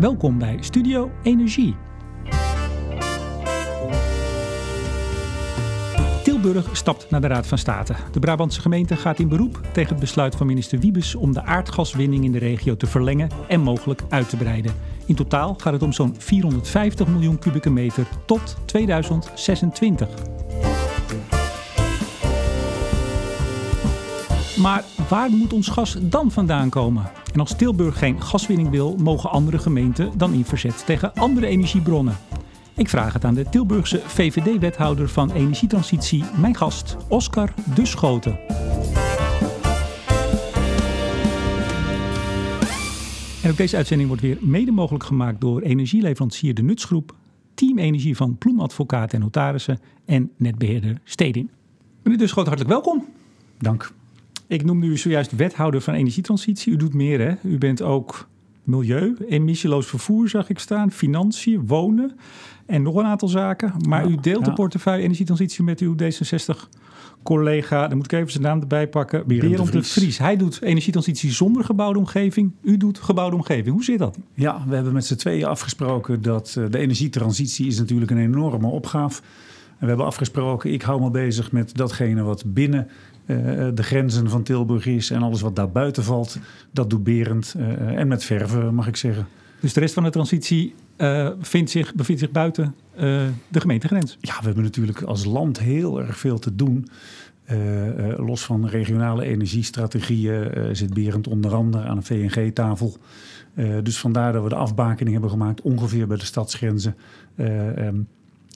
Welkom bij Studio Energie. Tilburg stapt naar de Raad van State. De Brabantse gemeente gaat in beroep tegen het besluit van minister Wiebes om de aardgaswinning in de regio te verlengen en mogelijk uit te breiden. In totaal gaat het om zo'n 450 miljoen kubieke meter tot 2026. Maar waar moet ons gas dan vandaan komen? En als Tilburg geen gaswinning wil, mogen andere gemeenten dan in verzet tegen andere energiebronnen. Ik vraag het aan de Tilburgse VVD-wethouder van Energietransitie, mijn gast, Oscar de Schoten. En ook deze uitzending wordt weer mede mogelijk gemaakt door energieleverancier De Nutsgroep, Team Energie van Ploemadvocaten en Notarissen en netbeheerder Stedin. Meneer de Schoten, hartelijk welkom. Dank. Ik noemde u zojuist wethouder van energietransitie. U doet meer, hè? U bent ook milieu, emissieloos vervoer, zag ik staan, financiën, wonen en nog een aantal zaken. Maar u deelt de portefeuille energietransitie met uw D66-collega, dan moet ik even zijn naam erbij pakken, Berend de, Vries. Hij doet energietransitie zonder gebouwde omgeving. U doet gebouwde omgeving. Hoe zit dat? Ja, we hebben met z'n tweeën afgesproken dat de energietransitie is natuurlijk een enorme opgave. En we hebben afgesproken, ik hou me bezig met datgene wat binnen de grenzen van Tilburg is en alles wat daar buiten valt, dat doet Berend. Uh, en met verven, mag ik zeggen. Dus de rest van de transitie uh, vindt zich, bevindt zich buiten de gemeentegrens? Ja, we hebben natuurlijk als land heel erg veel te doen. los van regionale energiestrategieën zit Berend onder andere aan een VNG-tafel. dus vandaar dat we de afbakening hebben gemaakt ongeveer bij de stadsgrenzen. Um,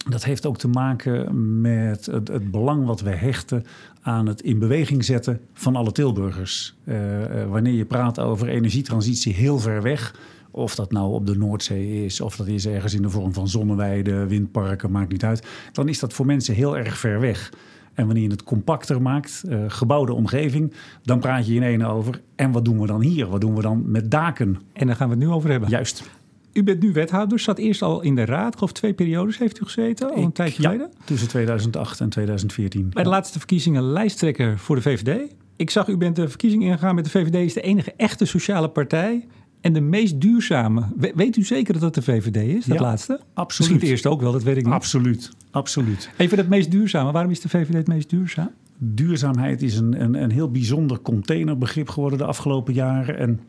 dat heeft ook te maken met het, het, belang wat we hechten aan het in beweging zetten van alle Tilburgers. Uh, uh, wanneer je praat over energietransitie heel ver weg, of dat nou op de Noordzee is, of dat is ergens in de vorm van zonneweiden, windparken, maakt niet uit, dan is dat voor mensen heel erg ver weg. En wanneer je het compacter maakt, uh, gebouwde omgeving, dan praat je in één over. En wat doen we dan hier? Wat doen we dan met daken? En daar gaan we het nu over hebben. Juist. U bent nu wethouder, zat eerst al in de raad. Of twee periodes heeft u gezeten, al een Ik, tijdje ja, geleden? tussen 2008 en 2014. Bij de laatste verkiezingen lijsttrekker voor de VVD. Ik zag, u bent de verkiezing ingegaan met de VVD is de enige echte sociale partij. En de meest duurzame. weet u zeker dat dat de VVD is, dat ja, laatste? Absoluut. Misschien het eerste ook wel, dat weet ik niet. Absoluut, absoluut. Even het meest duurzame. Waarom is de VVD het meest duurzaam? Duurzaamheid is een, een, een heel bijzonder containerbegrip geworden de afgelopen jaren. En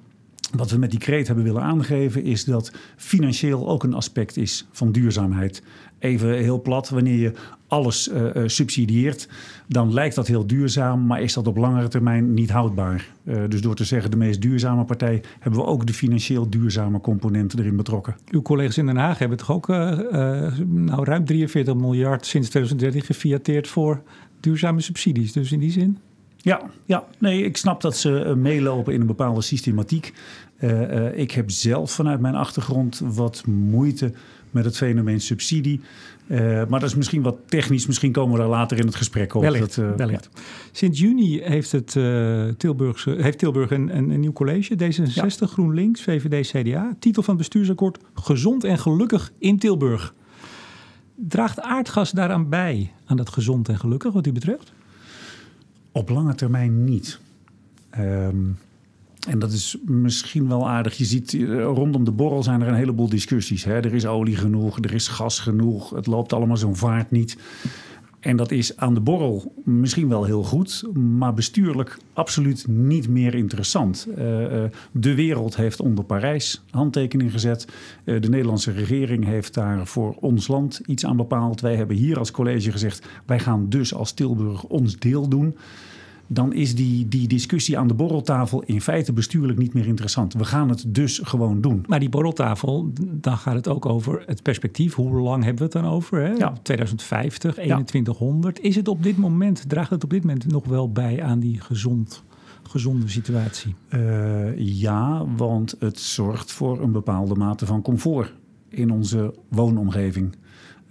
wat we met die kreet hebben willen aangeven is dat financieel ook een aspect is van duurzaamheid. Even heel plat, wanneer je alles uh, subsidieert, dan lijkt dat heel duurzaam, maar is dat op langere termijn niet houdbaar. Uh, dus door te zeggen de meest duurzame partij, hebben we ook de financieel duurzame componenten erin betrokken. Uw collega's in Den Haag hebben toch ook nou, ruim 43 miljard sinds 2013 gefiateerd voor duurzame subsidies. Dus in die zin. Ja, ja, nee, ik snap dat ze meelopen in een bepaalde systematiek. Uh, uh, ik heb zelf vanuit mijn achtergrond wat moeite met het fenomeen subsidie. Uh, maar dat is misschien wat technisch. Misschien komen we daar later in het gesprek op. Wellicht, dat, wellicht. Ja. Sinds juni heeft, het, Tilburgse, heeft Tilburg een, een, een, nieuw college. D66, ja. GroenLinks, VVD, CDA. Titel van het bestuursakkoord Gezond en gelukkig in Tilburg. Draagt aardgas daaraan bij, aan dat gezond en gelukkig wat u betreft? Op lange termijn niet. Um, en dat is misschien wel aardig. Je ziet rondom de borrel zijn er een heleboel discussies. Hè? Er is olie genoeg, er is gas genoeg. Het loopt allemaal zo'n vaart niet. En dat is aan de borrel misschien wel heel goed, maar bestuurlijk absoluut niet meer interessant. Uh, de wereld heeft onder Parijs handtekening gezet. De Nederlandse regering heeft daar voor ons land iets aan bepaald. Wij hebben hier als college gezegd: wij gaan dus als Tilburg ons deel doen dan is die, die discussie aan de borreltafel in feite bestuurlijk niet meer interessant. We gaan het dus gewoon doen. Maar die borreltafel, dan gaat het ook over het perspectief. Hoe lang hebben we het dan over? Hè? Ja. 2050, 2100. Is het op dit moment, draagt het op dit moment nog wel bij aan die gezond, gezonde situatie? Uh, ja, want het zorgt voor een bepaalde mate van comfort in onze woonomgeving.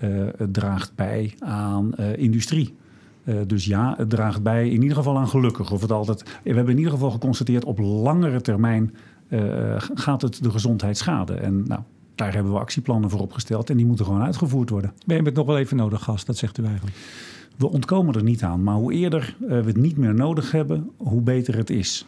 Uh, het draagt bij aan uh, industrie. Uh, dus ja, het draagt bij in ieder geval aan gelukkig. Of het altijd, we hebben in ieder geval geconstateerd op langere termijn uh, gaat het de gezondheid schaden. En nou, daar hebben we actieplannen voor opgesteld en die moeten gewoon uitgevoerd worden. Ben je het nog wel even nodig, gast? Dat zegt u eigenlijk. We ontkomen er niet aan, maar hoe eerder uh, we het niet meer nodig hebben, hoe beter het is.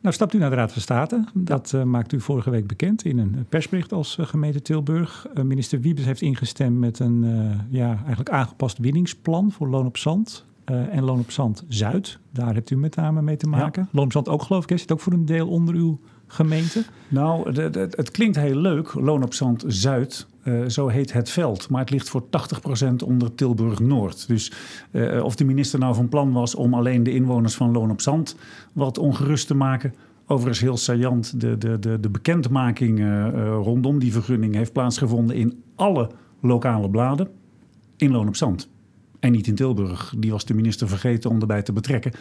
Nou stapt u naar de Raad van State. Dat uh, maakt u vorige week bekend in een persbericht als uh, gemeente Tilburg. Uh, minister Wiebes heeft ingestemd met een ja, eigenlijk aangepast winningsplan voor Loon op Zand. En Loon op Zand Zuid. Daar hebt u met name mee te maken. Ja. Loon op Zand ook geloof ik, zit ook voor een deel onder uw gemeente? Nou, de, de, het klinkt heel leuk, Loon op Zand Zuid. Uh, zo heet het veld. Maar het ligt voor 80% onder Tilburg Noord. Dus uh, of de minister nou van plan was om alleen de inwoners van Loon op Zand wat ongerust te maken. Overigens heel saillant, de, de, de, de bekendmaking rondom die vergunning heeft plaatsgevonden in alle lokale bladen in Loon op Zand. En niet in Tilburg. Die was de minister vergeten om erbij te betrekken.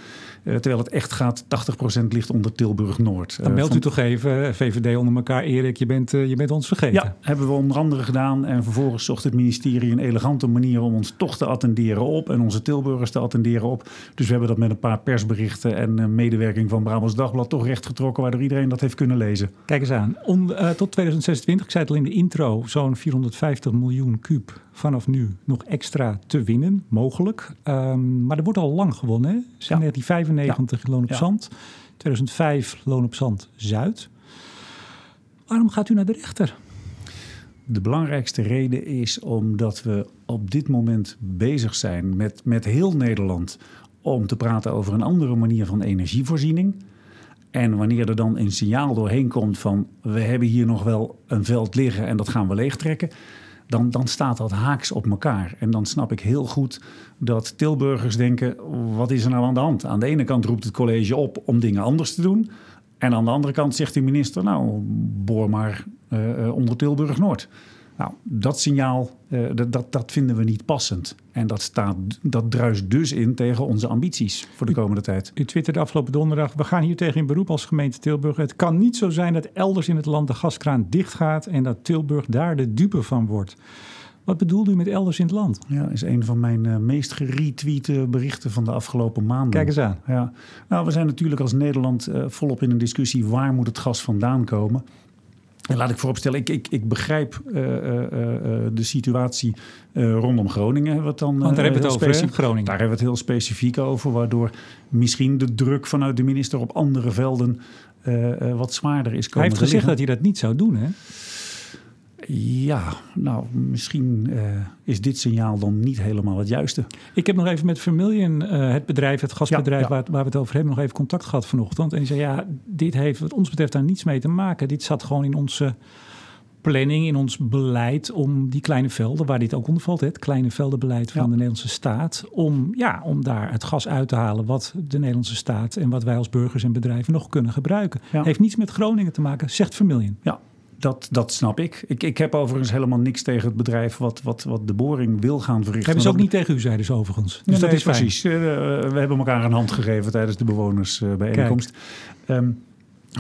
Uh, terwijl het echt gaat, 80% ligt onder Tilburg-Noord. Dan meldt uh, u toch even, VVD onder elkaar, Erik, je bent, je bent ons vergeten. Ja, hebben we onder andere gedaan. En vervolgens zocht het ministerie een elegante manier om ons toch te attenderen op. En onze Tilburgers te attenderen op. Dus we hebben dat met een paar persberichten en medewerking van Brabants Dagblad toch rechtgetrokken. Waardoor iedereen dat heeft kunnen lezen. Kijk eens aan. Om, tot 2026, ik zei het al in de intro, zo'n 450 miljoen kuub vanaf nu nog extra te winnen mogelijk. Um, maar er wordt al lang gewonnen. Hè? Sinds ja. 1995 ja. Loon op ja. Zand, 2005 Loon op Zand Zuid. Waarom gaat u naar de rechter? De belangrijkste reden is omdat we op dit moment bezig zijn met, met heel Nederland om te praten over een andere manier van energievoorziening. En wanneer er dan een signaal doorheen komt van we hebben hier nog wel een veld liggen en dat gaan we leegtrekken, dan, dan staat dat haaks op elkaar. En dan snap ik heel goed dat Tilburgers denken: wat is er nou aan de hand? Aan de ene kant roept het college op om dingen anders te doen. En aan de andere kant zegt de minister: nou, boor maar uh, onder Tilburg Noord. Nou, dat signaal, uh, dat, dat vinden we niet passend. En dat, staat, dat druist dus in tegen onze ambities voor de komende tijd. U twitterde afgelopen donderdag, we gaan hier tegen in beroep als gemeente Tilburg. Het kan niet zo zijn dat elders in het land de gaskraan dichtgaat en dat Tilburg daar de dupe van wordt. Wat bedoelt u met elders in het land? Ja, is een van mijn uh, meest geretweete berichten van de afgelopen maanden. Kijk eens aan. Ja. Nou, we zijn natuurlijk als Nederland uh, volop in een discussie waar moet het gas vandaan komen. En laat ik vooropstellen, ik, ik, ik begrijp uh, uh, uh, de situatie rondom Groningen. Het dan, Want daar hebben we het over, Groningen. Daar hebben we het heel specifiek over, waardoor misschien de druk vanuit de minister op andere velden wat zwaarder is komen Hij heeft gezegd dat hij dat niet zou doen, hè? Ja, nou, misschien uh, is dit signaal dan niet helemaal het juiste. Ik heb nog even met Vermilion, uh, het bedrijf, het gasbedrijf ja, ja. Waar, waar, we het over hebben, nog even contact gehad vanochtend. En die zei, ja, dit heeft wat ons betreft daar niets mee te maken. Dit zat gewoon in onze planning, in ons beleid om die kleine velden, waar dit ook onder valt, het kleine veldenbeleid van ja. de Nederlandse staat, om, ja, om daar het gas uit te halen wat de Nederlandse staat en wat wij als burgers en bedrijven nog kunnen gebruiken. Heeft niets met Groningen te maken, zegt Vermilion. Ja, dat, dat snap ik. ik. Ik heb overigens helemaal niks tegen het bedrijf wat, wat, wat de boring wil gaan verrichten. Hebben ze ook niet tegen u, zeiden ze overigens. Dus nee, dat nee, is precies. Uh, we hebben elkaar een hand gegeven tijdens de bewonersbijeenkomst. Um,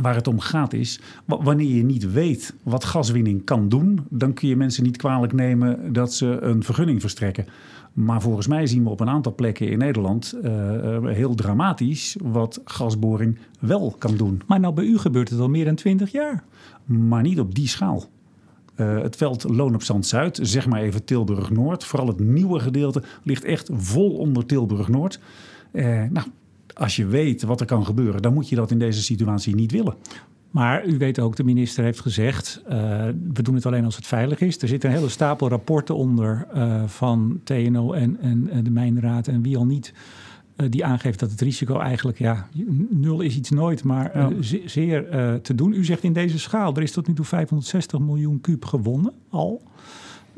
waar het om gaat is, wanneer je niet weet wat gaswinning kan doen, dan kun je mensen niet kwalijk nemen dat ze een vergunning verstrekken. Maar volgens mij zien we op een aantal plekken in Nederland uh, heel dramatisch wat gasboring wel kan doen. Maar nou bij u gebeurt het al meer dan twintig jaar. Maar niet op die schaal. Uh, het veld Loon op Zand Zuid, zeg maar even Tilburg Noord, vooral het nieuwe gedeelte, ligt echt vol onder Tilburg Noord. Uh, nou, als je weet wat er kan gebeuren, dan moet je dat in deze situatie niet willen. Maar u weet ook, de minister heeft gezegd, uh, we doen het alleen als het veilig is. Er zit een hele stapel rapporten onder uh, van TNO en, en, en, de Mijnraad en wie al niet... Uh, die aangeeft dat het risico eigenlijk, ja, nul is iets nooit, maar zeer te doen. U zegt in deze schaal, er is tot nu toe 560 miljoen kuub gewonnen al.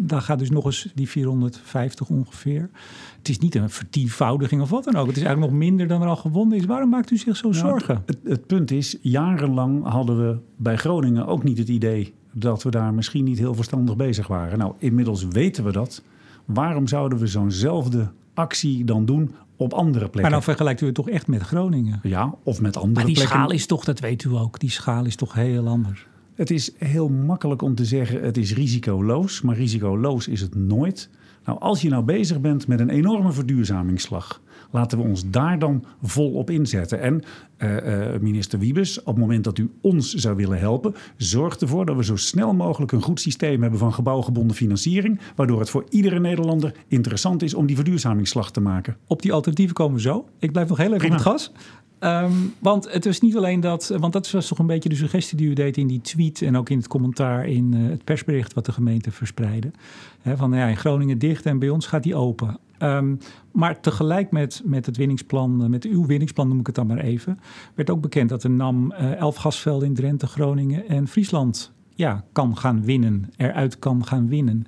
Daar gaat dus nog eens die 450 ongeveer. Het is niet een vertienvoudiging of wat dan ook. Het is eigenlijk nog minder dan er al gewonnen is. Waarom maakt u zich zo nou, zorgen? Het, het, punt is, jarenlang hadden we bij Groningen ook niet het idee dat we daar misschien niet heel verstandig bezig waren. Nou, inmiddels weten we dat. Waarom zouden we zo'nzelfde actie dan doen op andere plekken? Maar dan vergelijkt u het toch echt met Groningen? Ja, of met andere maar die plekken. schaal is toch, dat weet u ook, die schaal is toch heel anders. Het is heel makkelijk om te zeggen het is risicoloos, maar risicoloos is het nooit. Nou, als je nou bezig bent met een enorme verduurzamingsslag, Laten we ons daar dan vol op inzetten. En uh, minister Wiebes, op het moment dat u ons zou willen helpen, zorg ervoor dat we zo snel mogelijk een goed systeem hebben van gebouwgebonden financiering, waardoor het voor iedere Nederlander interessant is om die verduurzamingsslag te maken. Op die alternatieven komen we zo. Ik blijf nog heel even Prima. op het gas. Um, want het is niet alleen dat, want dat was toch een beetje de suggestie die u deed in die tweet en ook in het commentaar in uh, het persbericht wat de gemeente verspreidde. He, van ja, in Groningen dicht en bij ons gaat die open. Um, maar tegelijk met, met het winningsplan, eh, met uw winningsplan noem ik het dan maar even, werd ook bekend dat de NAM uh, elf gasvelden in Drenthe, Groningen en Friesland ja, kan gaan winnen, eruit kan gaan winnen.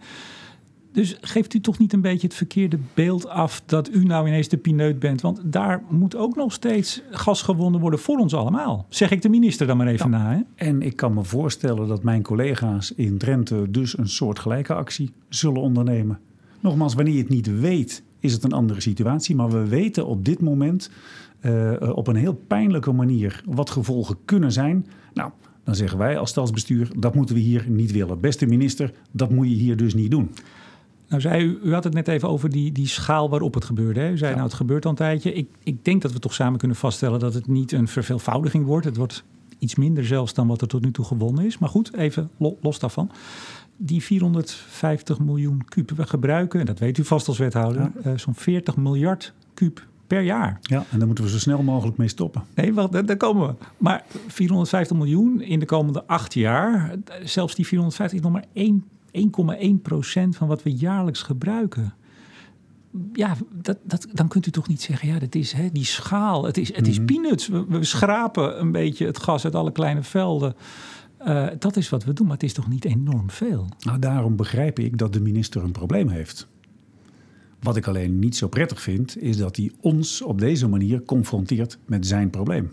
Dus geeft u toch niet een beetje het verkeerde beeld af dat u nou ineens de pineut bent? Want daar moet ook nog steeds gas gewonnen worden voor ons allemaal. Zeg ik de minister dan maar even na. Hè? En ik kan me voorstellen dat mijn collega's in Drenthe dus een soort gelijke actie zullen ondernemen. Nogmaals, wanneer je het niet weet, is het een andere situatie. Maar we weten op dit moment uh, op een heel pijnlijke manier wat gevolgen kunnen zijn. Nou, dan zeggen wij als stadsbestuur, dat moeten we hier niet willen. Beste minister, dat moet je hier dus niet doen. Nou, zei u, u had het net even over die, die schaal waarop het gebeurde. Hè? U zei, nou, het gebeurt al een tijdje. Ik, ik denk dat we toch samen kunnen vaststellen dat het niet een verveelvoudiging wordt. Het wordt iets minder zelfs dan wat er tot nu toe gewonnen is. Maar goed, even los daarvan. Die 450 miljoen kuub. We gebruiken, en dat weet u vast als wethouder, uh, zo'n 40 miljard kuub per jaar. Ja, en daar moeten we zo snel mogelijk mee stoppen. Nee, wacht, daar, komen we. Maar 450 miljoen in de komende acht jaar, zelfs die 450 is nog maar 1 1,1% van wat we jaarlijks gebruiken. Ja, dat, dat, dan kunt u toch niet zeggen, ja, dat is hè, die schaal. Het is, het is mhm. peanuts. We, we, schrapen een beetje het gas uit alle kleine velden. Uh, dat is wat we doen, maar het is toch niet enorm veel? Nou, daarom begrijp ik dat de minister een probleem heeft. Wat ik alleen niet zo prettig vind, is dat hij ons op deze manier confronteert met zijn probleem.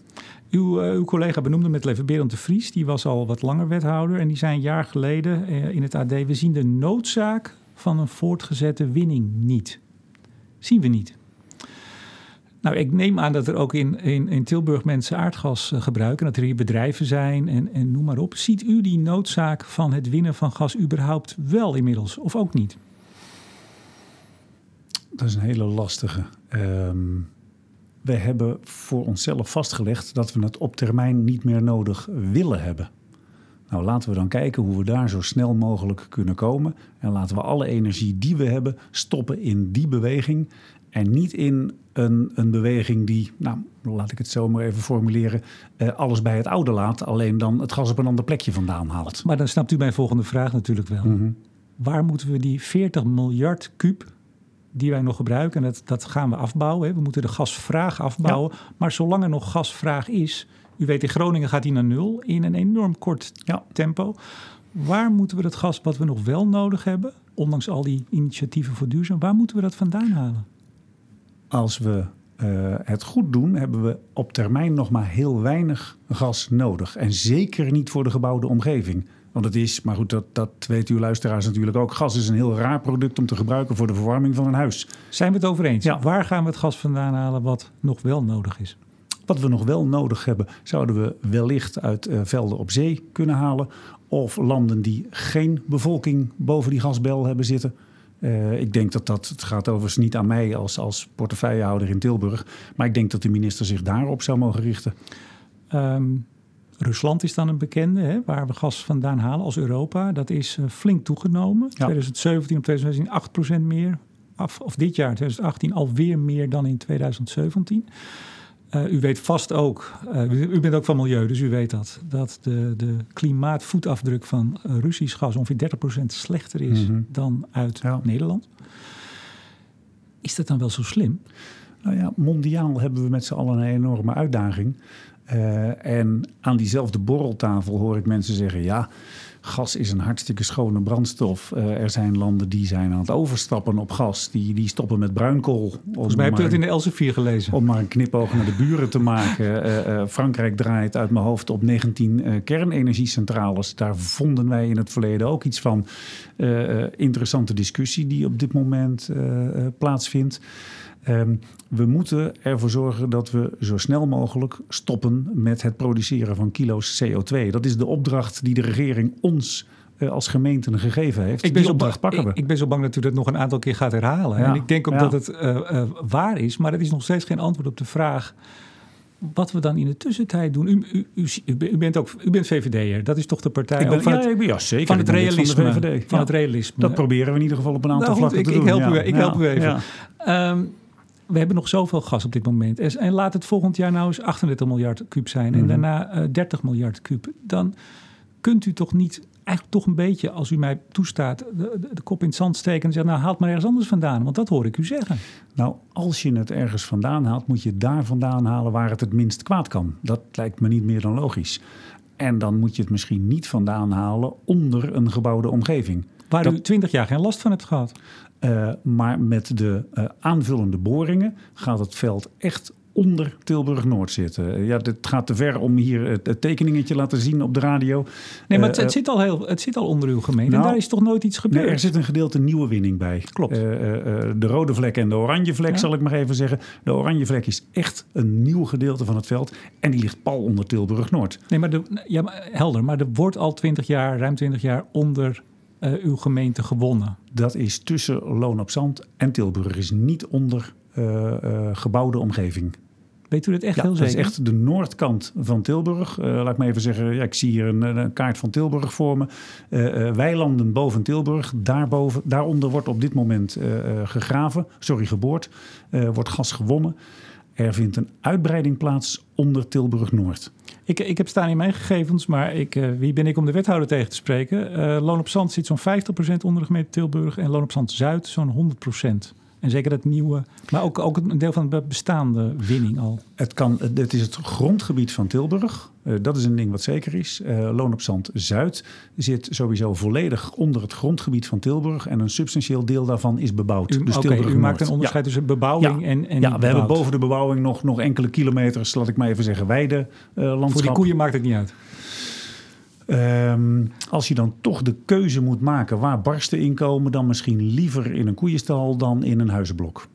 Uw, uh, uw collega benoemde met leven Berend de Vries, die was al wat langer wethouder. En die zei een jaar geleden uh, in het AD: We zien de noodzaak van een voortgezette winning niet. Zien we niet. Nou, ik neem aan dat er ook in, in, in Tilburg mensen aardgas uh, gebruiken. Dat er hier bedrijven zijn en, en noem maar op. Ziet u die noodzaak van het winnen van gas überhaupt wel inmiddels, of ook niet? Dat is een hele lastige. Um, we hebben voor onszelf vastgelegd dat we het op termijn niet meer nodig willen hebben. Nou, laten we dan kijken hoe we daar zo snel mogelijk kunnen komen. En laten we alle energie die we hebben stoppen in die beweging. En niet in een, een beweging die, nou, laat ik het zo maar even formuleren, eh, alles bij het oude laat. Alleen dan het gas op een ander plekje vandaan haalt. Maar dan snapt u mijn volgende vraag natuurlijk wel. Mhm. Waar moeten we die 40 miljard kuub die wij nog gebruiken. En dat, dat gaan we afbouwen. Hè. We moeten de gasvraag afbouwen. Maar zolang er nog gasvraag is, u weet in Groningen gaat die naar nul in een enorm kort ja. tempo. Waar moeten we dat gas wat we nog wel nodig hebben, ondanks al die initiatieven voor duurzaam, waar moeten we dat vandaan halen? Als we uh, het goed doen, hebben we op termijn nog maar heel weinig gas nodig. En zeker niet voor de gebouwde omgeving. Want het is, maar goed, dat, dat weten uw luisteraars natuurlijk ook. Gas is een heel raar product om te gebruiken voor de verwarming van een huis. Zijn we het over eens? Ja. Waar gaan we het gas vandaan halen wat nog wel nodig is? Wat we nog wel nodig hebben, zouden we wellicht uit uh, velden op zee kunnen halen. Of landen die geen bevolking boven die gasbel hebben zitten. Uh, ik denk dat dat, het gaat overigens niet aan mij als, als portefeuillehouder in Tilburg. Maar ik denk dat de minister zich daarop zou mogen richten. Um, Rusland is dan een bekende, hè, waar we gas vandaan halen als Europa. Dat is uh, flink toegenomen. Ja. 2017 op 2016 8% meer. Af, of dit jaar, 2018, alweer meer dan in 2017. Uh, u weet vast ook, uh, u bent ook van milieu, dus u weet dat, dat de, de klimaatvoetafdruk van Russisch gas ongeveer 30% slechter is mm -hmm. dan uit ja. Nederland. Is dat dan wel zo slim? Nou ja, mondiaal hebben we met z'n allen een enorme uitdaging. Uh, en aan diezelfde borreltafel hoor ik mensen zeggen: ja, gas is een hartstikke schone brandstof. Uh, er zijn landen die zijn aan het overstappen op gas. Die, die stoppen met bruinkool. Volgens mij heb je het in de Elsevier gelezen. Om maar een knipoog naar de buren te maken. Uh, Frankrijk draait uit mijn hoofd op 19 kernenergiecentrales. Daar vonden wij in het verleden ook iets van. interessante discussie die op dit moment plaatsvindt. Um, we moeten ervoor zorgen dat we zo snel mogelijk stoppen met het produceren van kilo's CO2. Dat is de opdracht die de regering ons als gemeente gegeven heeft. Ik ben opdracht pakken we. Ik, ben zo bang dat u dat nog een aantal keer gaat herhalen. en ik denk ook dat het waar is, maar het is nog steeds geen antwoord op de vraag wat we dan in de tussentijd doen. U, u, u, u bent ook u bent VVD'er. Dat is toch de partij ik ben, van, ja, het, ja, zeker. van het realisme. Van, de VVD. van het realisme. Dat proberen we in ieder geval op een aantal nou, vlakken ik, te ik doen. Help u, ik help u even. Um, we hebben nog zoveel gas op dit moment. En laat het volgend jaar nou eens 38 miljard kuub zijn. En mhm. daarna uh, 30 miljard kuub. Dan kunt u toch niet eigenlijk toch een beetje, als u mij toestaat, de, de, kop in het zand steken en zeggen, nou haalt maar ergens anders vandaan. Want dat hoor ik u zeggen. Nou, als je het ergens vandaan haalt, moet je het daar vandaan halen waar het het minst kwaad kan. Dat lijkt me niet meer dan logisch. En dan moet je het misschien niet vandaan halen onder een gebouwde omgeving. Waar u twintig jaar geen last van hebt gehad. Uh, maar met de uh, aanvullende boringen gaat het veld echt onder Tilburg-Noord zitten. Ja, het gaat te ver om hier het, tekeningetje laten zien op de radio. Nee, maar het, het, eh, zit, al heel, het zit al onder uw gemeente nou, en daar is toch nooit iets gebeurd? Nee, er zit een gedeelte nieuwe winning bij. Klopt. Uh, de rode vlek en de oranje vlek, zal ik maar even zeggen. De oranje vlek is echt een nieuw gedeelte van het veld en die ligt pal onder Tilburg-Noord. Nee, maar, de, ja, maar helder, maar er wordt al 20 jaar, ruim 20 jaar onder uh, uw gemeente gewonnen. Dat is tussen Loon op Zand en Tilburg, is niet onder uh, uh, gebouwde omgeving. Weet u dat echt ja, heel zeker? dat is echt de noordkant van Tilburg. Uh, laat ik me even zeggen, ja, ik zie hier een, een, kaart van Tilburg voor me. Uh, weilanden boven Tilburg. Daarboven, daaronder wordt op dit moment gegraven, sorry, geboord. wordt gas gewonnen. Er vindt een uitbreiding plaats onder Tilburg-Noord. Ik, ik heb staan in mijn gegevens, maar ik, wie ben ik om de wethouder tegen te spreken? Loon op Zand zit zo'n 50% onder de gemeente Tilburg en Loon op Zand Zuid zo'n 100%. En zeker het nieuwe, maar ook, ook een deel van de bestaande winning al. Het, kan, het is het grondgebied van Tilburg. Uh, dat is een ding wat zeker is. Uh, Loon op Zand Zuid zit sowieso volledig onder het grondgebied van Tilburg. En een substantieel deel daarvan is bebouwd. U, dus okay, Tilburg u maakt een onderscheid ja. tussen bebouwing ja. en, en Ja, we hebben boven de bebouwing nog, nog enkele kilometers, laat ik maar even zeggen, weide uh, landschap. Voor die koeien maakt het niet uit. Um, als je dan toch de keuze moet maken waar barsten in komen, dan misschien liever in een koeienstal dan in een huizenblok.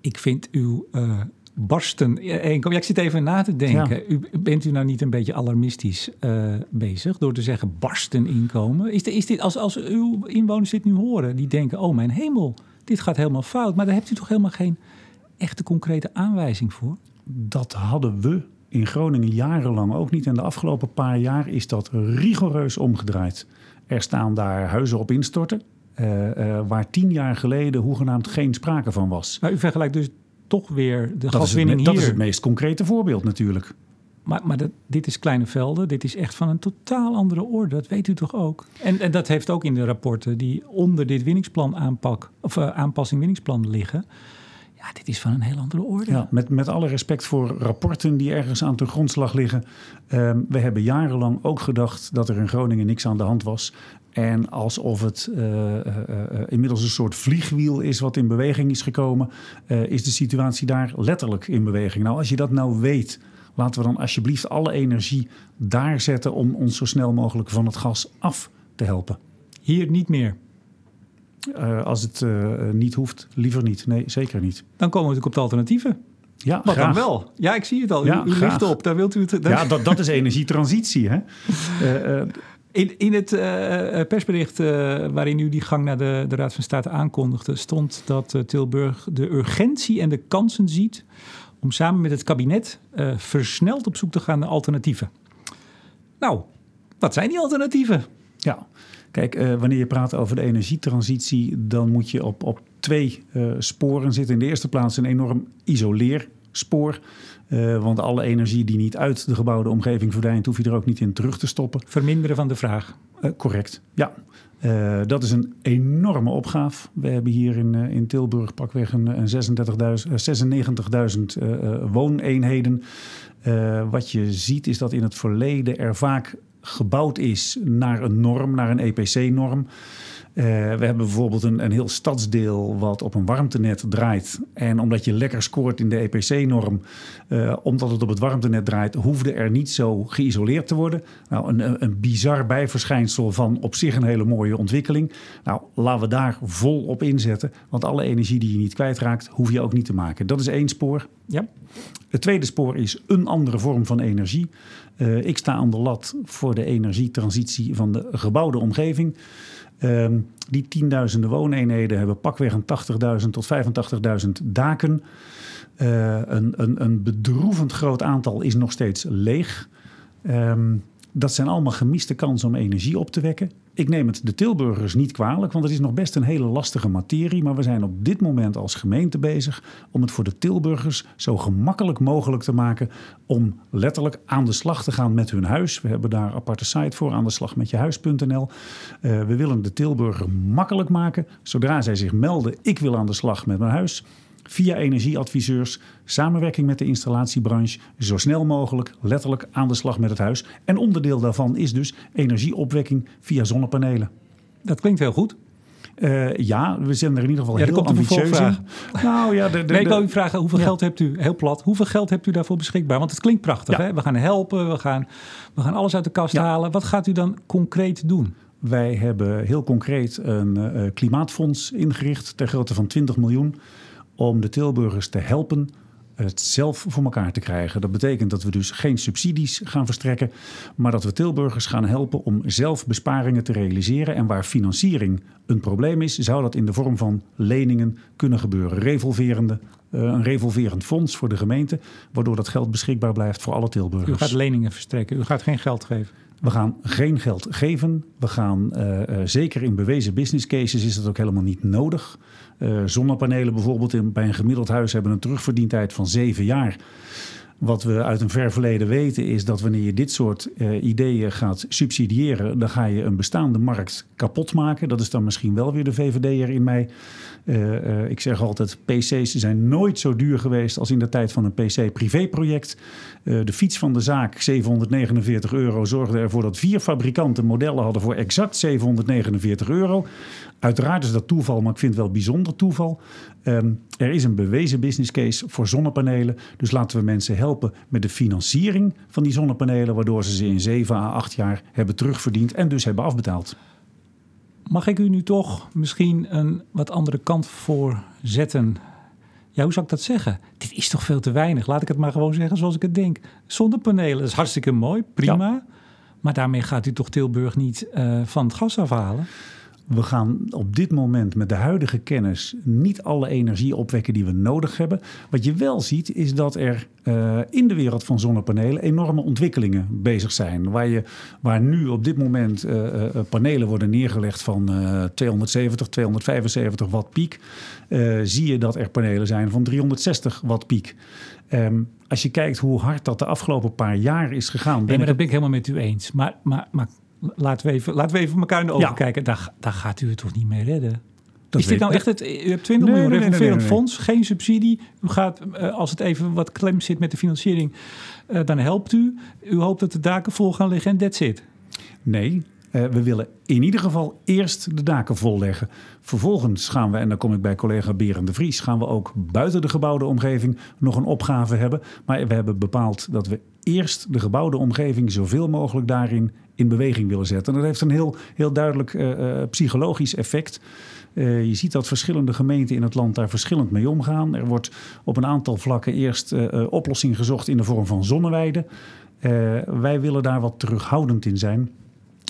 Ik vind uw uh, barsten. Ja, ik zit even na te denken. Ja. U, bent u nou niet een beetje alarmistisch uh, bezig door te zeggen barsten inkomen? Is, de, is dit als, als uw inwoners dit nu horen, die denken: oh mijn hemel, dit gaat helemaal fout. Maar daar hebt u toch helemaal geen echte concrete aanwijzing voor? Dat hadden we in Groningen jarenlang ook niet. En de afgelopen paar jaar is dat rigoureus omgedraaid. Er staan daar huizen op instorten, uh, uh, waar tien jaar geleden hoegenaamd geen sprake van was. Maar u vergelijkt dus toch weer de dat gaswinning is het, hier. Dat is het meest concrete voorbeeld natuurlijk. Maar, maar dat, dit is kleine velden, dit is echt van een totaal andere orde. Dat weet u toch ook? En, en dat heeft ook in de rapporten die onder dit winningsplan aanpak, of uh, aanpassing winningsplan liggen ja, dit is van een heel andere orde. Ja, met, met alle respect voor rapporten die ergens aan de grondslag liggen. Um, we hebben jarenlang ook gedacht dat er in Groningen niks aan de hand was. En alsof het uh, uh, uh, inmiddels een soort vliegwiel is wat in beweging is gekomen, is de situatie daar letterlijk in beweging. Nou, als je dat nou weet, laten we dan alsjeblieft alle energie daar zetten om ons zo snel mogelijk van het gas af te helpen. Hier niet meer. Uh, als het uh, niet hoeft, liever niet. Nee, zeker niet. Dan komen we natuurlijk op de alternatieven. Ja, Wat graag. dan wel? Ja, ik zie het al. Ja, u, u ligt op. Daar wilt u het. Daar... Ja, dat, dat is energietransitie. Hè? Uh, in, in het persbericht waarin u die gang naar de, de Raad van State aankondigde, stond dat Tilburg de urgentie en de kansen ziet om samen met het kabinet versneld op zoek te gaan naar alternatieven. Nou, wat zijn die alternatieven? Ja, Kijk, uh, wanneer je praat over de energietransitie, dan moet je op, op twee uh, sporen zitten. In de eerste plaats een enorm isoleerspoor. Uh, want alle energie die niet uit de gebouwde omgeving verdwijnt, hoef je er ook niet in terug te stoppen. Verminderen van de vraag. correct, ja. dat is een enorme opgave. We hebben hier in, in Tilburg pakweg een, een 96.000 wooneenheden. wat je ziet is dat in het verleden er vaak gebouwd is naar een norm, naar een EPC-norm. we hebben bijvoorbeeld een, een heel stadsdeel wat op een warmtenet draait. En omdat je lekker scoort in de EPC-norm, omdat het op het warmtenet draait, hoefde er niet zo geïsoleerd te worden. Nou, een, een bizar bijverschijnsel van op zich een hele mooie ontwikkeling. Nou, laten we daar vol op inzetten. Want alle energie die je niet kwijtraakt, hoef je ook niet te maken. Dat is één spoor. Ja. Het tweede spoor is een andere vorm van energie. Uh, ik sta aan de lat voor de energietransitie van de gebouwde omgeving. Uh, die tienduizenden wooneenheden hebben pakweg een 80.000 tot 85.000 daken. Uh, een, een, een bedroevend groot aantal is nog steeds leeg. Um, dat zijn allemaal gemiste kansen om energie op te wekken. Ik neem het de Tilburgers niet kwalijk, want het is nog best een hele lastige materie. Maar we zijn op dit moment als gemeente bezig om het voor de Tilburgers zo gemakkelijk mogelijk te maken om letterlijk aan de slag te gaan met hun huis. We hebben daar een aparte site voor, aan de slag met je huis.nl. Uh, we willen de Tilburger makkelijk maken. Zodra zij zich melden, ik wil aan de slag met mijn huis via energieadviseurs, samenwerking met de installatiebranche, zo snel mogelijk letterlijk aan de slag met het huis. En onderdeel daarvan is dus energieopwekking via zonnepanelen. Dat klinkt heel goed. Uh, ja, we zijn er in ieder geval ja, heel ambitieus in. Nou ja, de, de, nee, ik wil u vragen, hoeveel geld hebt u, heel plat, hoeveel geld hebt u daarvoor beschikbaar? Want het klinkt prachtig, ja. hè? We gaan helpen, we gaan, we gaan alles uit de kast halen. Wat gaat u dan concreet doen? Wij hebben heel concreet een uh, klimaatfonds ingericht ter grootte van 20 miljoen om de Tilburgers te helpen het zelf voor elkaar te krijgen. Dat betekent dat we dus geen subsidies gaan verstrekken, maar dat we Tilburgers gaan helpen om zelf besparingen te realiseren. En waar financiering een probleem is, zou dat in de vorm van leningen kunnen gebeuren. Revolverende, een revolverend fonds voor de gemeente, waardoor dat geld beschikbaar blijft voor alle Tilburgers. U gaat leningen verstrekken, u gaat geen geld geven. We gaan geen geld geven. We gaan uh, uh, zeker in bewezen business cases is dat ook helemaal niet nodig. Uh, zonnepanelen bijvoorbeeld in, bij een gemiddeld huis hebben een terugverdientijd van zeven jaar. Wat we uit een ver verleden weten is dat wanneer je dit soort uh, ideeën gaat subsidiëren, dan ga je een bestaande markt kapot maken. Dat is dan misschien wel weer de VVD'er in mij. Uh, uh, ik zeg altijd, PC's zijn nooit zo duur geweest als in de tijd van een PC-privéproject. de fiets van de zaak, 749 euro, zorgde ervoor dat vier fabrikanten modellen hadden voor exact 749 euro. Uiteraard is dat toeval, maar ik vind het wel bijzonder toeval. Um, er is een bewezen business case voor zonnepanelen. Dus laten we mensen helpen met de financiering van die zonnepanelen, waardoor ze ze in 7 à 8 jaar hebben terugverdiend en dus hebben afbetaald. Mag ik u nu toch misschien een wat andere kant voor zetten? Ja, hoe zou ik dat zeggen? Dit is toch veel te weinig. Laat ik het maar gewoon zeggen zoals ik het denk. Zonnepanelen is hartstikke mooi, prima. Ja. Maar daarmee gaat u toch Tilburg niet uh, van het gas afhalen? We gaan op dit moment met de huidige kennis niet alle energie opwekken die we nodig hebben. Wat je wel ziet is dat er uh, in de wereld van zonnepanelen enorme ontwikkelingen bezig zijn. Waar, je, waar nu op dit moment uh, uh, panelen worden neergelegd van 270, 275 watt piek. zie je dat er panelen zijn van 360 watt piek. Um, als je kijkt hoe hard dat de afgelopen paar jaar is gegaan. Nee, maar dat ben ik helemaal met u eens. Maar, maar, maar laten we even, laten we even elkaar in de ogen ja. kijken. Daar, daar gaat u het toch niet mee redden? Dat is dit nou echt het? U hebt 20 nee, miljoen nee, nee, fonds, geen subsidie. U gaat, uh, als het even wat klem zit met de financiering, uh, dan helpt u. U hoopt dat de daken vol gaan liggen en that's it. Nee, uh, we willen in ieder geval eerst de daken volleggen. Vervolgens gaan we, en dan kom ik bij collega Berend de Vries, gaan we ook buiten de gebouwde omgeving nog een opgave hebben. Maar we hebben bepaald dat we eerst de gebouwde omgeving zoveel mogelijk daarin in beweging willen zetten. En dat heeft een heel, heel duidelijk uh, psychologisch effect. Uh, je ziet dat verschillende gemeenten in het land daar verschillend mee omgaan. Er wordt op een aantal vlakken eerst oplossing gezocht in de vorm van zonneweiden. wij willen daar wat terughoudend in zijn.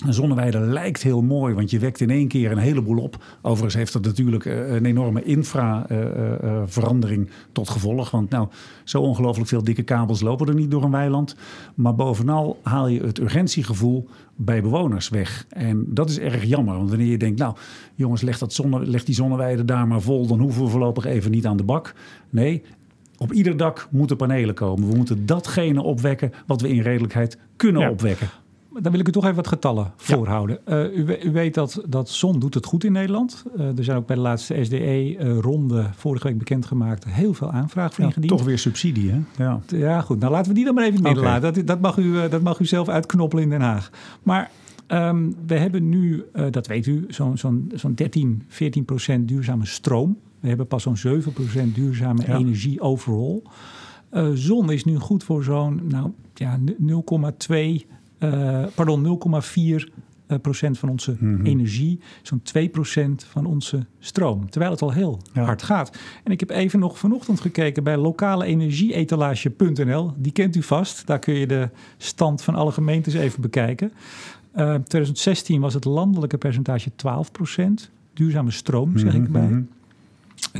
Een zonneweide lijkt heel mooi, want je wekt in één keer een heleboel op. Overigens heeft dat natuurlijk een enorme infraverandering uh, uh, tot gevolg. Want nou, zo ongelooflijk veel dikke kabels lopen er niet door een weiland. Maar bovenal haal je het urgentiegevoel bij bewoners weg. En dat is erg jammer. Want wanneer je denkt, nou jongens, leg, dat zonne, leg die zonneweide daar maar vol... dan hoeven we voorlopig even niet aan de bak. Nee, op ieder dak moeten panelen komen. We moeten datgene opwekken wat we in redelijkheid kunnen ja. opwekken dan wil ik u toch even wat getallen voorhouden. Ja. Uh, u, u, weet dat, dat zon doet het goed in Nederland. Uh, er zijn ook bij de laatste SDE-ronde uh, vorige week bekendgemaakt heel veel aanvragen voor ja, ingediend. Toch weer subsidie, hè? Ja. ja, goed. Nou, laten we die dan maar even midden laten. Dat, dat, mag u, dat mag u zelf uitknoppelen in Den Haag. Maar Ehm, we hebben nu, uh, dat weet u, zo'n zo'n zo'n 13, 14 procent duurzame stroom. We hebben pas zo'n 7 procent duurzame ja. energie overal. Zon is nu goed voor zo'n nou, ja, 0,2, uh, pardon, 0,4 procent van onze mm -hmm. energie, zo'n 2 procent van onze stroom. Terwijl het al heel ja. hard gaat. En ik heb even nog vanochtend gekeken bij lokaleenergieetalage.nl. Die kent u vast. Daar kun je de stand van alle gemeentes even bekijken. Uh, 2016 was het landelijke percentage 12 procent. Duurzame stroom, zeg ik erbij. Mm -hmm.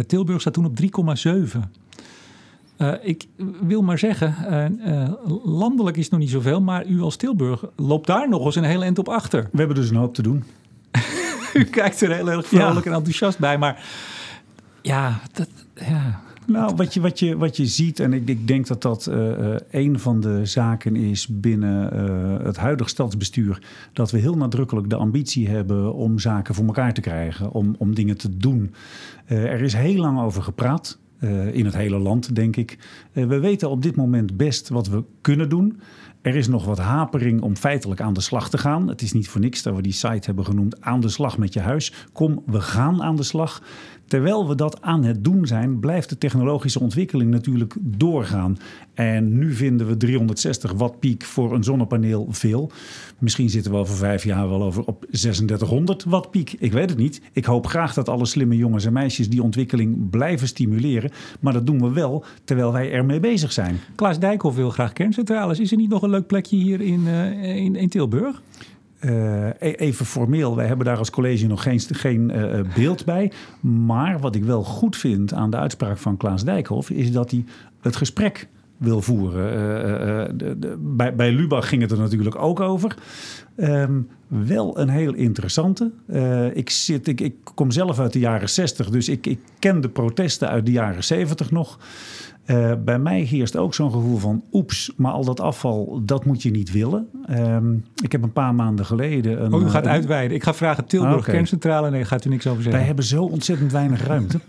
Tilburg staat toen op 3,7. Uh, ik wil maar zeggen, uh, uh, landelijk is nog niet zoveel, maar u als Tilburg loopt daar nog eens een heel eind op achter. We hebben dus een hoop te doen. u kijkt er heel erg vrolijk ja. en enthousiast bij, maar ja, dat, ja. Nou, wat je, wat je, wat je ziet, en ik, ik denk dat dat een van de zaken is binnen het huidige stadsbestuur, dat we heel nadrukkelijk de ambitie hebben om zaken voor elkaar te krijgen, om, om dingen te doen. er is heel lang over gepraat. Uh, in het hele land, denk ik. Uh, we weten op dit moment best wat we kunnen doen. Er is nog wat hapering om feitelijk aan de slag te gaan. Het is niet voor niks dat we die site hebben genoemd aan de slag met je huis. Kom, we gaan aan de slag. Terwijl we dat aan het doen zijn, blijft de technologische ontwikkeling natuurlijk doorgaan. En nu vinden we 360 watt piek voor een zonnepaneel veel. Misschien zitten we over vijf jaar wel over op 3600 watt piek. Ik weet het niet. Ik hoop graag dat alle slimme jongens en meisjes die ontwikkeling blijven stimuleren. Maar dat doen we wel terwijl wij ermee bezig zijn. Klaas Dijkhoff wil graag kerncentrales. Is er niet nog een leuk plekje hier in, uh, in, in Tilburg? Uh, even formeel, wij hebben daar als college nog geen, geen uh, beeld bij. Maar wat ik wel goed vind aan de uitspraak van Klaas Dijkhoff... is dat hij het gesprek wil voeren. De, bij, bij Lubach ging het er natuurlijk ook over. Um, wel een heel interessante. ik, zit, ik, ik kom zelf uit de jaren 60, dus ik, ik ken de protesten uit de jaren 70 nog... Uh, bij mij heerst ook zo'n gevoel van oeps, maar al dat afval, dat moet je niet willen. Um, ik heb een paar maanden geleden... Een, oh, u gaat een... uitweiden. Ik ga vragen Tilburg ah, okay. kerncentrale. Nee, gaat u niks over zeggen. Wij hebben zo ontzettend weinig ruimte.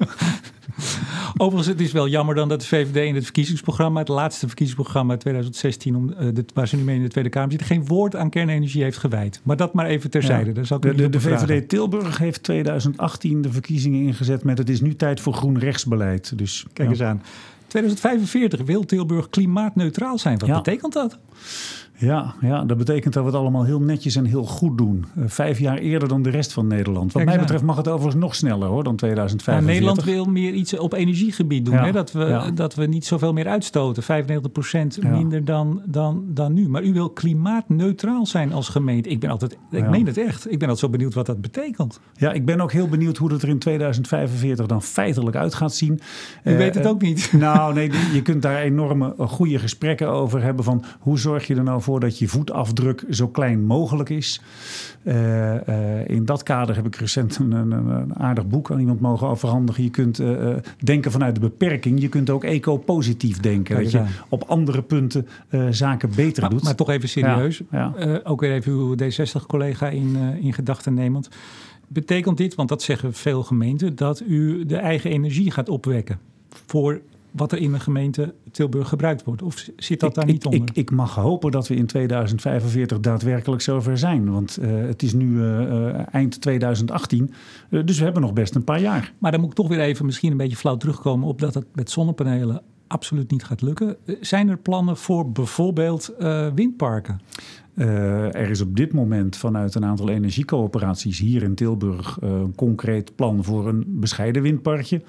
Overigens, het is wel jammer dan dat de VVD in het verkiezingsprogramma, het laatste verkiezingsprogramma 2016, om, uh, de, waar ze nu mee in de Tweede Kamer zitten, geen woord aan kernenergie heeft gewijd. Maar dat maar even terzijde. Ja. de, de, de VVD Tilburg heeft 2018 de verkiezingen ingezet met het is nu tijd voor groen rechtsbeleid. Dus, Kijk ja. eens aan. 2045 wil Tilburg klimaatneutraal zijn. Wat ja. betekent dat? Ja, ja, dat betekent dat we het allemaal heel netjes en heel goed doen. Uh, vijf jaar eerder dan de rest van Nederland. Wat mij betreft mag het overigens nog sneller hoor dan 2045. Nou, Nederland wil meer iets op energiegebied doen. Ja, hè? Dat, we, ja. dat we niet zoveel meer uitstoten. 95% minder dan, dan, dan nu. Maar u wil klimaatneutraal zijn als gemeente. Ik ben altijd, ik meen het echt. Ik ben altijd zo benieuwd wat dat betekent. Ja, ik ben ook heel benieuwd hoe het er in 2045 dan feitelijk uit gaat zien. U uh, weet het ook niet. Nou nee, je kunt daar enorme goede gesprekken over hebben van hoe zorg je er nou voor dat je voetafdruk zo klein mogelijk is. Uh, uh, in dat kader heb ik recent een, een, een, aardig boek aan iemand mogen overhandigen. Je kunt uh, denken vanuit de beperking. Je kunt ook eco-positief denken. dat je op andere punten zaken beter maar, doet. Maar toch even serieus. Ja, ja. ook weer even uw D60-collega in, in gedachten nemend. Betekent dit, want dat zeggen veel gemeenten, dat u de eigen energie gaat opwekken voor wat er in de gemeente Tilburg gebruikt wordt? Of zit dat ik, daar niet ik, onder? Ik, ik, mag hopen dat we in 2045 daadwerkelijk zover zijn. Want uh, het is nu uh, eind 2018, uh, dus we hebben nog best een paar jaar. Maar dan moet ik toch weer even misschien een beetje flauw terugkomen... op dat het met zonnepanelen absoluut niet gaat lukken. Zijn er plannen voor bijvoorbeeld windparken? Uh, er is op dit moment vanuit een aantal energiecoöperaties hier in Tilburg uh, een concreet plan voor een bescheiden windparkje.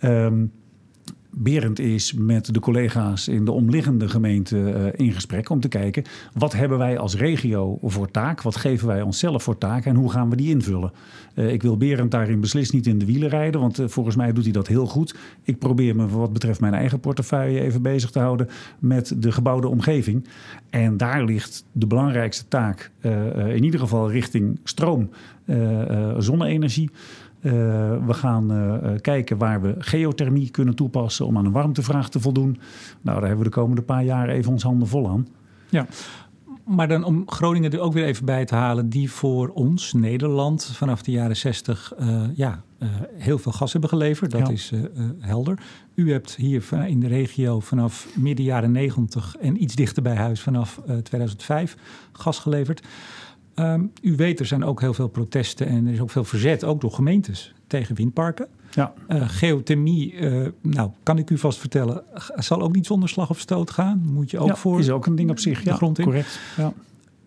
Um, Berend is met de collega's in de omliggende gemeente uh, in gesprek om te kijken wat hebben wij als regio voor taak, wat geven wij onszelf voor taak en hoe gaan we die invullen. Uh, ik wil Berend daarin beslist niet in de wielen rijden, want uh, volgens mij doet hij dat heel goed. Ik probeer me wat betreft mijn eigen portefeuille even bezig te houden met de gebouwde omgeving. En daar ligt de belangrijkste taak in ieder geval richting stroom, zonne-energie. Uh, we gaan uh, kijken waar we geothermie kunnen toepassen om aan een warmtevraag te voldoen. Nou, daar hebben we de komende paar jaar even ons handen vol aan. Ja, maar dan om Groningen er ook weer even bij te halen, die voor ons, Nederland, vanaf de jaren 60 uh, ja, heel veel gas hebben geleverd. Dat ja. is helder. U hebt hier in de regio vanaf midden jaren 90 en iets dichter bij huis vanaf 2005 gas geleverd. Ehm, u weet, er zijn ook heel veel protesten en er is ook veel verzet, ook door gemeentes, tegen windparken. Ja. Uh, geothermie, uh, nou, kan ik u vast vertellen, zal ook niet zonder slag of stoot gaan. Moet je ook ja, voor. Is ook een ding op zich. De ja, grond in. Correct. Ja.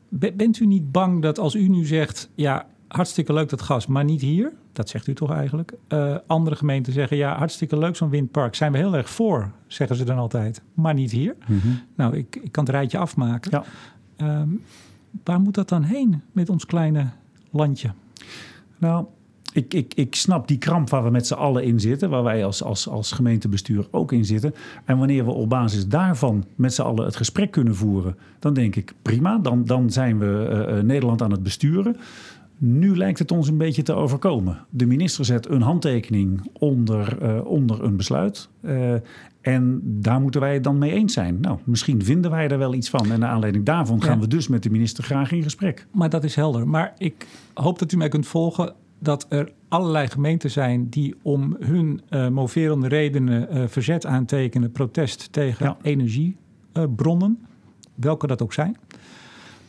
Bent u niet bang dat als u nu zegt, ja, hartstikke leuk dat gas, maar niet hier? Dat zegt u toch eigenlijk? Uh, andere gemeenten zeggen, ja, hartstikke leuk zo'n windpark. Zijn we heel erg voor, zeggen ze dan altijd, maar niet hier. Mm -hmm. Nou, ik, ik kan het rijtje afmaken. Ja. Um, waar moet dat dan heen met ons kleine landje? Nou, ik, ik, ik snap die kramp waar we met z'n allen in zitten, waar wij als, als, als gemeentebestuur ook in zitten. En wanneer we op basis daarvan met z'n allen het gesprek kunnen voeren, dan denk ik prima, dan, dan zijn we uh, Nederland aan het besturen. Nu lijkt het ons een beetje te overkomen. De minister zet een handtekening onder, uh, onder een besluit. En daar moeten wij het dan mee eens zijn. Nou, misschien vinden wij er wel iets van. En naar aanleiding daarvan gaan ja. we dus met de minister graag in gesprek. Maar dat is helder. Maar ik hoop dat u mij kunt volgen dat er allerlei gemeenten zijn die om hun uh, moverende redenen uh, verzet aantekenen, protest tegen ja. energiebronnen, welke dat ook zijn.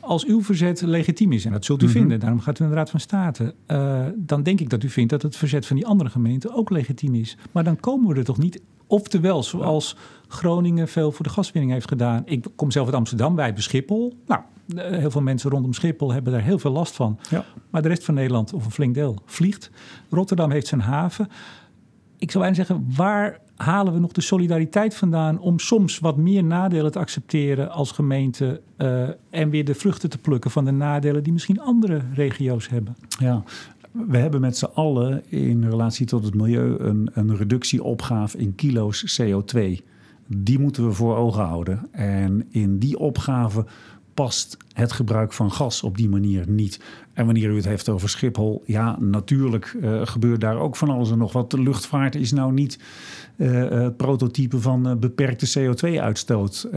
Als uw verzet legitiem is, en dat zult u mm -hmm. vinden, daarom gaat u naar de Raad van State, uh, dan denk ik dat u vindt dat het verzet van die andere gemeenten ook legitiem is. Maar dan komen we er toch niet Oftewel, zoals Groningen veel voor de gaswinning heeft gedaan. Ik kom zelf uit Amsterdam, wij hebben Schiphol. Nou, heel veel mensen rondom Schiphol hebben daar heel veel last van. Ja. Maar de rest van Nederland, of een flink deel, vliegt. Rotterdam heeft zijn haven. Ik zou bijna zeggen, waar halen we nog de solidariteit vandaan... om soms wat meer nadelen te accepteren als gemeente... Uh, en weer de vruchten te plukken van de nadelen die misschien andere regio's hebben? Ja, we hebben met z'n allen in relatie tot het milieu een, een reductieopgave in kilo's CO2. Die moeten we voor ogen houden. En in die opgave past het gebruik van gas op die manier niet. En wanneer u het heeft over Schiphol, ja, natuurlijk uh, gebeurt daar ook van alles en nog wat. De luchtvaart is nou niet uh, het prototype van uh, beperkte CO2-uitstoot.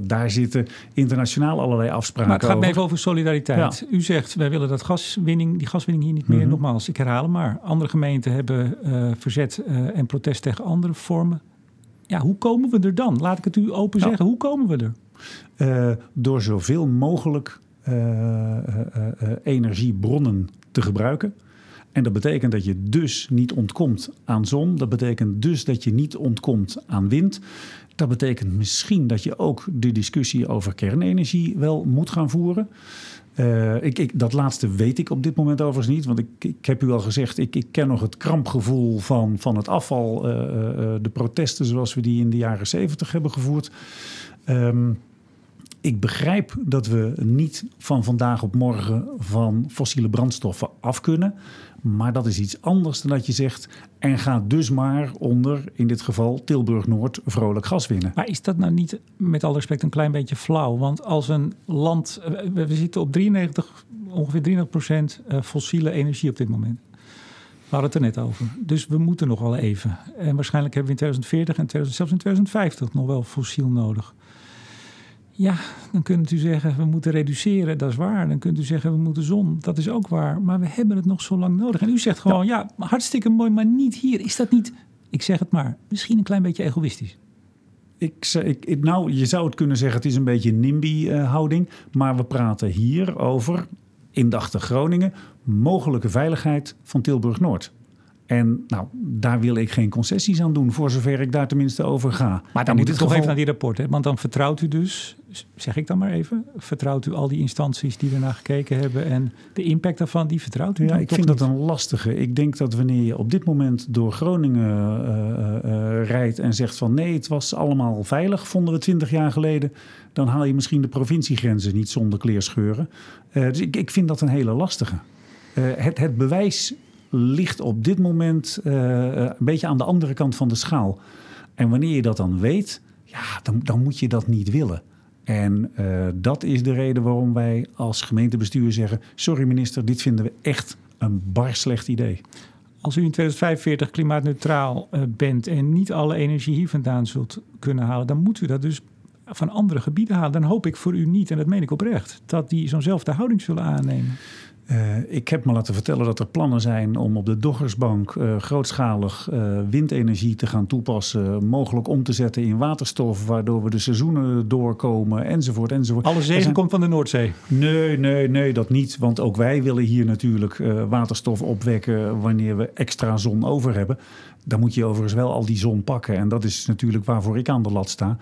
daar zitten internationaal allerlei afspraken Maar het gaat over. even over solidariteit. Ja. U zegt, wij willen dat gaswinning, die gaswinning hier niet meer. Mhm. Nogmaals, ik herhaal hem maar. Andere gemeenten hebben verzet en protest tegen andere vormen. Ja, hoe komen we er dan? Laat ik het u open Ja. zeggen. Hoe komen we er? Eh, door zoveel mogelijk eh, eh, energiebronnen te gebruiken. En dat betekent dat je dus niet ontkomt aan zon. Dat betekent dus dat je niet ontkomt aan wind. Dat betekent misschien dat je ook de discussie over kernenergie wel moet gaan voeren. Ik, ik, dat laatste weet ik op dit moment overigens niet. Want ik, ik heb u al gezegd, ik, ken nog het krampgevoel van, van het afval. De protesten zoals we die in de jaren zeventig hebben gevoerd. Um, ik begrijp dat we niet van vandaag op morgen van fossiele brandstoffen af kunnen. Maar dat is iets anders dan dat je zegt. En ga dus maar onder, in dit geval Tilburg Noord, vrolijk gas winnen. Maar is dat nou niet, met alle respect, een klein beetje flauw? Want als een land. We zitten op 93, ongeveer 93 procent fossiele energie op dit moment. We hadden het er net over. Dus we moeten nog wel even. En waarschijnlijk hebben we in 2040 en 2000, zelfs in 2050 nog wel fossiel nodig. Ja, dan kunt u zeggen we moeten reduceren, dat is waar. Dan kunt u zeggen we moeten zon, dat is ook waar. Maar we hebben het nog zo lang nodig. En u zegt gewoon, ja, hartstikke mooi, maar niet hier. Is dat niet, ik zeg het maar, misschien een klein beetje egoïstisch? Ik, ik, nou, je zou het kunnen zeggen, het is een beetje een NIMBY-houding. Maar we praten hier over, indachtig Groningen, mogelijke veiligheid van Tilburg-Noord. En nou, daar wil ik geen concessies aan doen, voor zover ik daar tenminste over ga. Maar dan moet ik toch even naar die rapporten. Want dan vertrouwt u dus, zeg ik dan maar even, vertrouwt u al die instanties die ernaar gekeken hebben en de impact daarvan, die vertrouwt u Ja, ik vind niet? dat een lastige. Ik denk dat wanneer je op dit moment door Groningen uh, uh, rijdt en zegt van nee, het was allemaal veilig, vonden we twintig jaar geleden, dan haal je misschien de provinciegrenzen niet zonder kleerscheuren. Uh, dus ik, ik vind dat een hele lastige. het, het bewijs ligt op dit moment uh, een beetje aan de andere kant van de schaal. En wanneer je dat dan weet, ja, dan, dan moet je dat niet willen. En uh, dat is de reden waarom wij als gemeentebestuur zeggen: Sorry minister, dit vinden we echt een bar slecht idee. Als u in 2045 klimaatneutraal bent en niet alle energie hier vandaan zult kunnen halen, dan moet u dat dus van andere gebieden halen. Dan hoop ik voor u niet, en dat meen ik oprecht, dat die zo'nzelfde houding zullen aannemen. Uh, ik heb me laten vertellen dat er plannen zijn om op de Doggersbank uh, grootschalig uh, windenergie te gaan toepassen. Mogelijk om te zetten in waterstof, waardoor we de seizoenen doorkomen enzovoort. enzovoort. Alle zegen zijn... komt van de Noordzee? Nee, nee, nee, dat niet. Want ook wij willen hier natuurlijk waterstof opwekken wanneer we extra zon over hebben. Dan moet je overigens wel al die zon pakken. En dat is natuurlijk waarvoor ik aan de lat sta.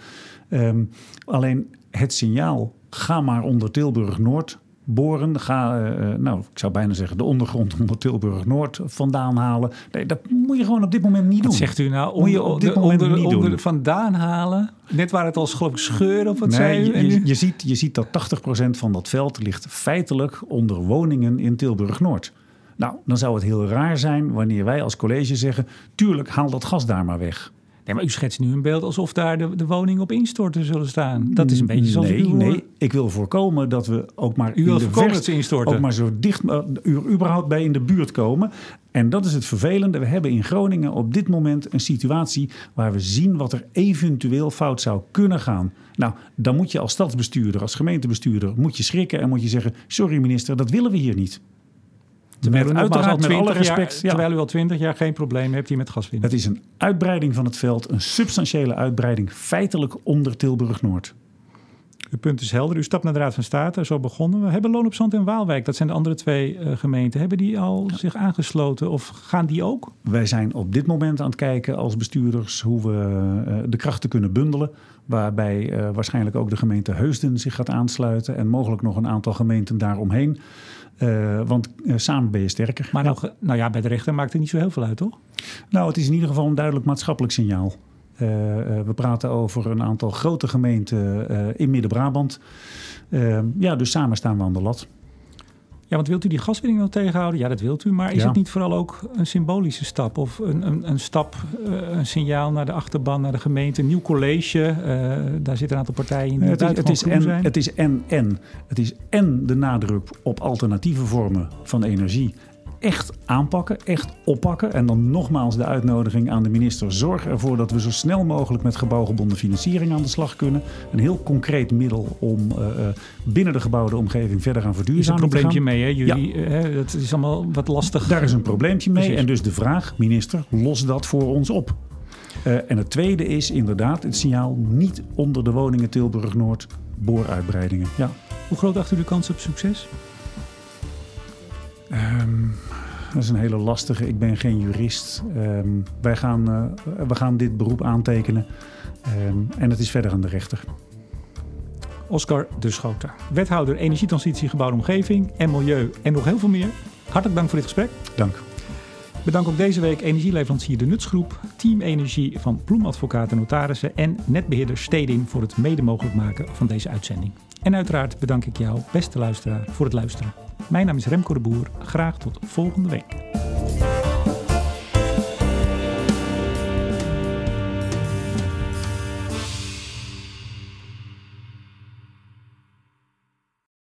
Um, alleen het signaal, ga maar onder Tilburg Noord boren. Ga, uh, nou, ik zou bijna zeggen, de ondergrond onder Tilburg Noord vandaan halen. Nee, dat moet je gewoon op dit moment niet doen. Wat zegt u nou? Onder, moet je op dit de, moment onder, niet onder doen. vandaan halen? Net waar het al geloof ik scheuren of wat nee, zei u? Je, je, ziet, je ziet dat 80% van dat veld ligt feitelijk onder woningen in Tilburg Noord. Nou, dan zou het heel raar zijn wanneer wij als college zeggen... tuurlijk, haal dat gas daar maar weg. Nee, maar u schetst nu een beeld alsof daar de, de woningen op instorten zullen staan. Dat is een beetje zoals nee, Nee, ik wil voorkomen dat we ook maar... U wil voorkomen dat ze instorten? Ook maar zo dicht uh, überhaupt bij in de buurt komen. En dat is het vervelende. We hebben in Groningen op dit moment een situatie... waar we zien wat er eventueel fout zou kunnen gaan. Nou, dan moet je als stadsbestuurder, als gemeentebestuurder... moet je schrikken en moet je zeggen... sorry minister, dat willen we hier niet. Terwijl met, uiteraard met alle respect. Jaar, Terwijl u al twintig jaar geen probleem hebt hier met gaswinning. Het is een uitbreiding van het veld, een substantiële uitbreiding, feitelijk onder Tilburg Noord. Uw punt is helder. U stapt naar de Raad van State, zo begonnen we. Hebben Loon op Zand en Waalwijk, dat zijn de andere twee uh, gemeenten, hebben die al zich aangesloten of gaan die ook? Wij zijn op dit moment aan het kijken als bestuurders hoe we uh, de krachten kunnen bundelen. Waarbij uh, waarschijnlijk ook de gemeente Heusden zich gaat aansluiten en mogelijk nog een aantal gemeenten daaromheen. Uh, want uh, samen ben je sterker. Maar nou, nou, ja, bij de rechter maakt het niet zo heel veel uit, toch? Nou, het is in ieder geval een duidelijk maatschappelijk signaal. Uh, we praten over een aantal grote gemeenten in Midden-Brabant. ja, dus samen staan we aan de lat. Ja, want wilt u die gaswinning wel tegenhouden? Ja, dat wilt u. Maar is het niet vooral ook een symbolische stap? Of een, een, een stap, uh, een signaal naar de achterban, naar de gemeente? Een nieuw college, uh, daar zitten een aantal partijen in die het, is, het is en, zijn. Het is en, en. Het is en de nadruk op alternatieve vormen van energie echt aanpakken, echt oppakken. En dan nogmaals de uitnodiging aan de minister: zorg ervoor dat we zo snel mogelijk met gebouwgebonden financiering aan de slag kunnen. Een heel concreet middel om uh, binnen de gebouwde omgeving verder aan verduurzamen. Er is een probleempje mee, hè? Jullie, ja. uh, dat is allemaal wat lastig. Daar is een probleempje mee. Precies. En dus de vraag, minister, los dat voor ons op. Uh, en het tweede is inderdaad het signaal niet onder de woningen Tilburg Noord booruitbreidingen. Ja. Hoe groot achter u de kans op succes? Um, dat is een hele lastige. Ik ben geen jurist. Um, wij gaan, uh, we gaan dit beroep aantekenen. Um, en het is verder aan de rechter. Oscar de Schoter, wethouder energietransitie, gebouwde omgeving en milieu en nog heel veel meer. Hartelijk dank voor dit gesprek. Dank. Bedank ook deze week energieleverancier De Nutsgroep, Team Energie van Bloemadvocaten Notarissen en netbeheerder Stedin voor het mede mogelijk maken van deze uitzending. En uiteraard bedank ik jou, beste luisteraar, voor het luisteren. Mijn naam is Remco de Boer. Graag tot volgende week.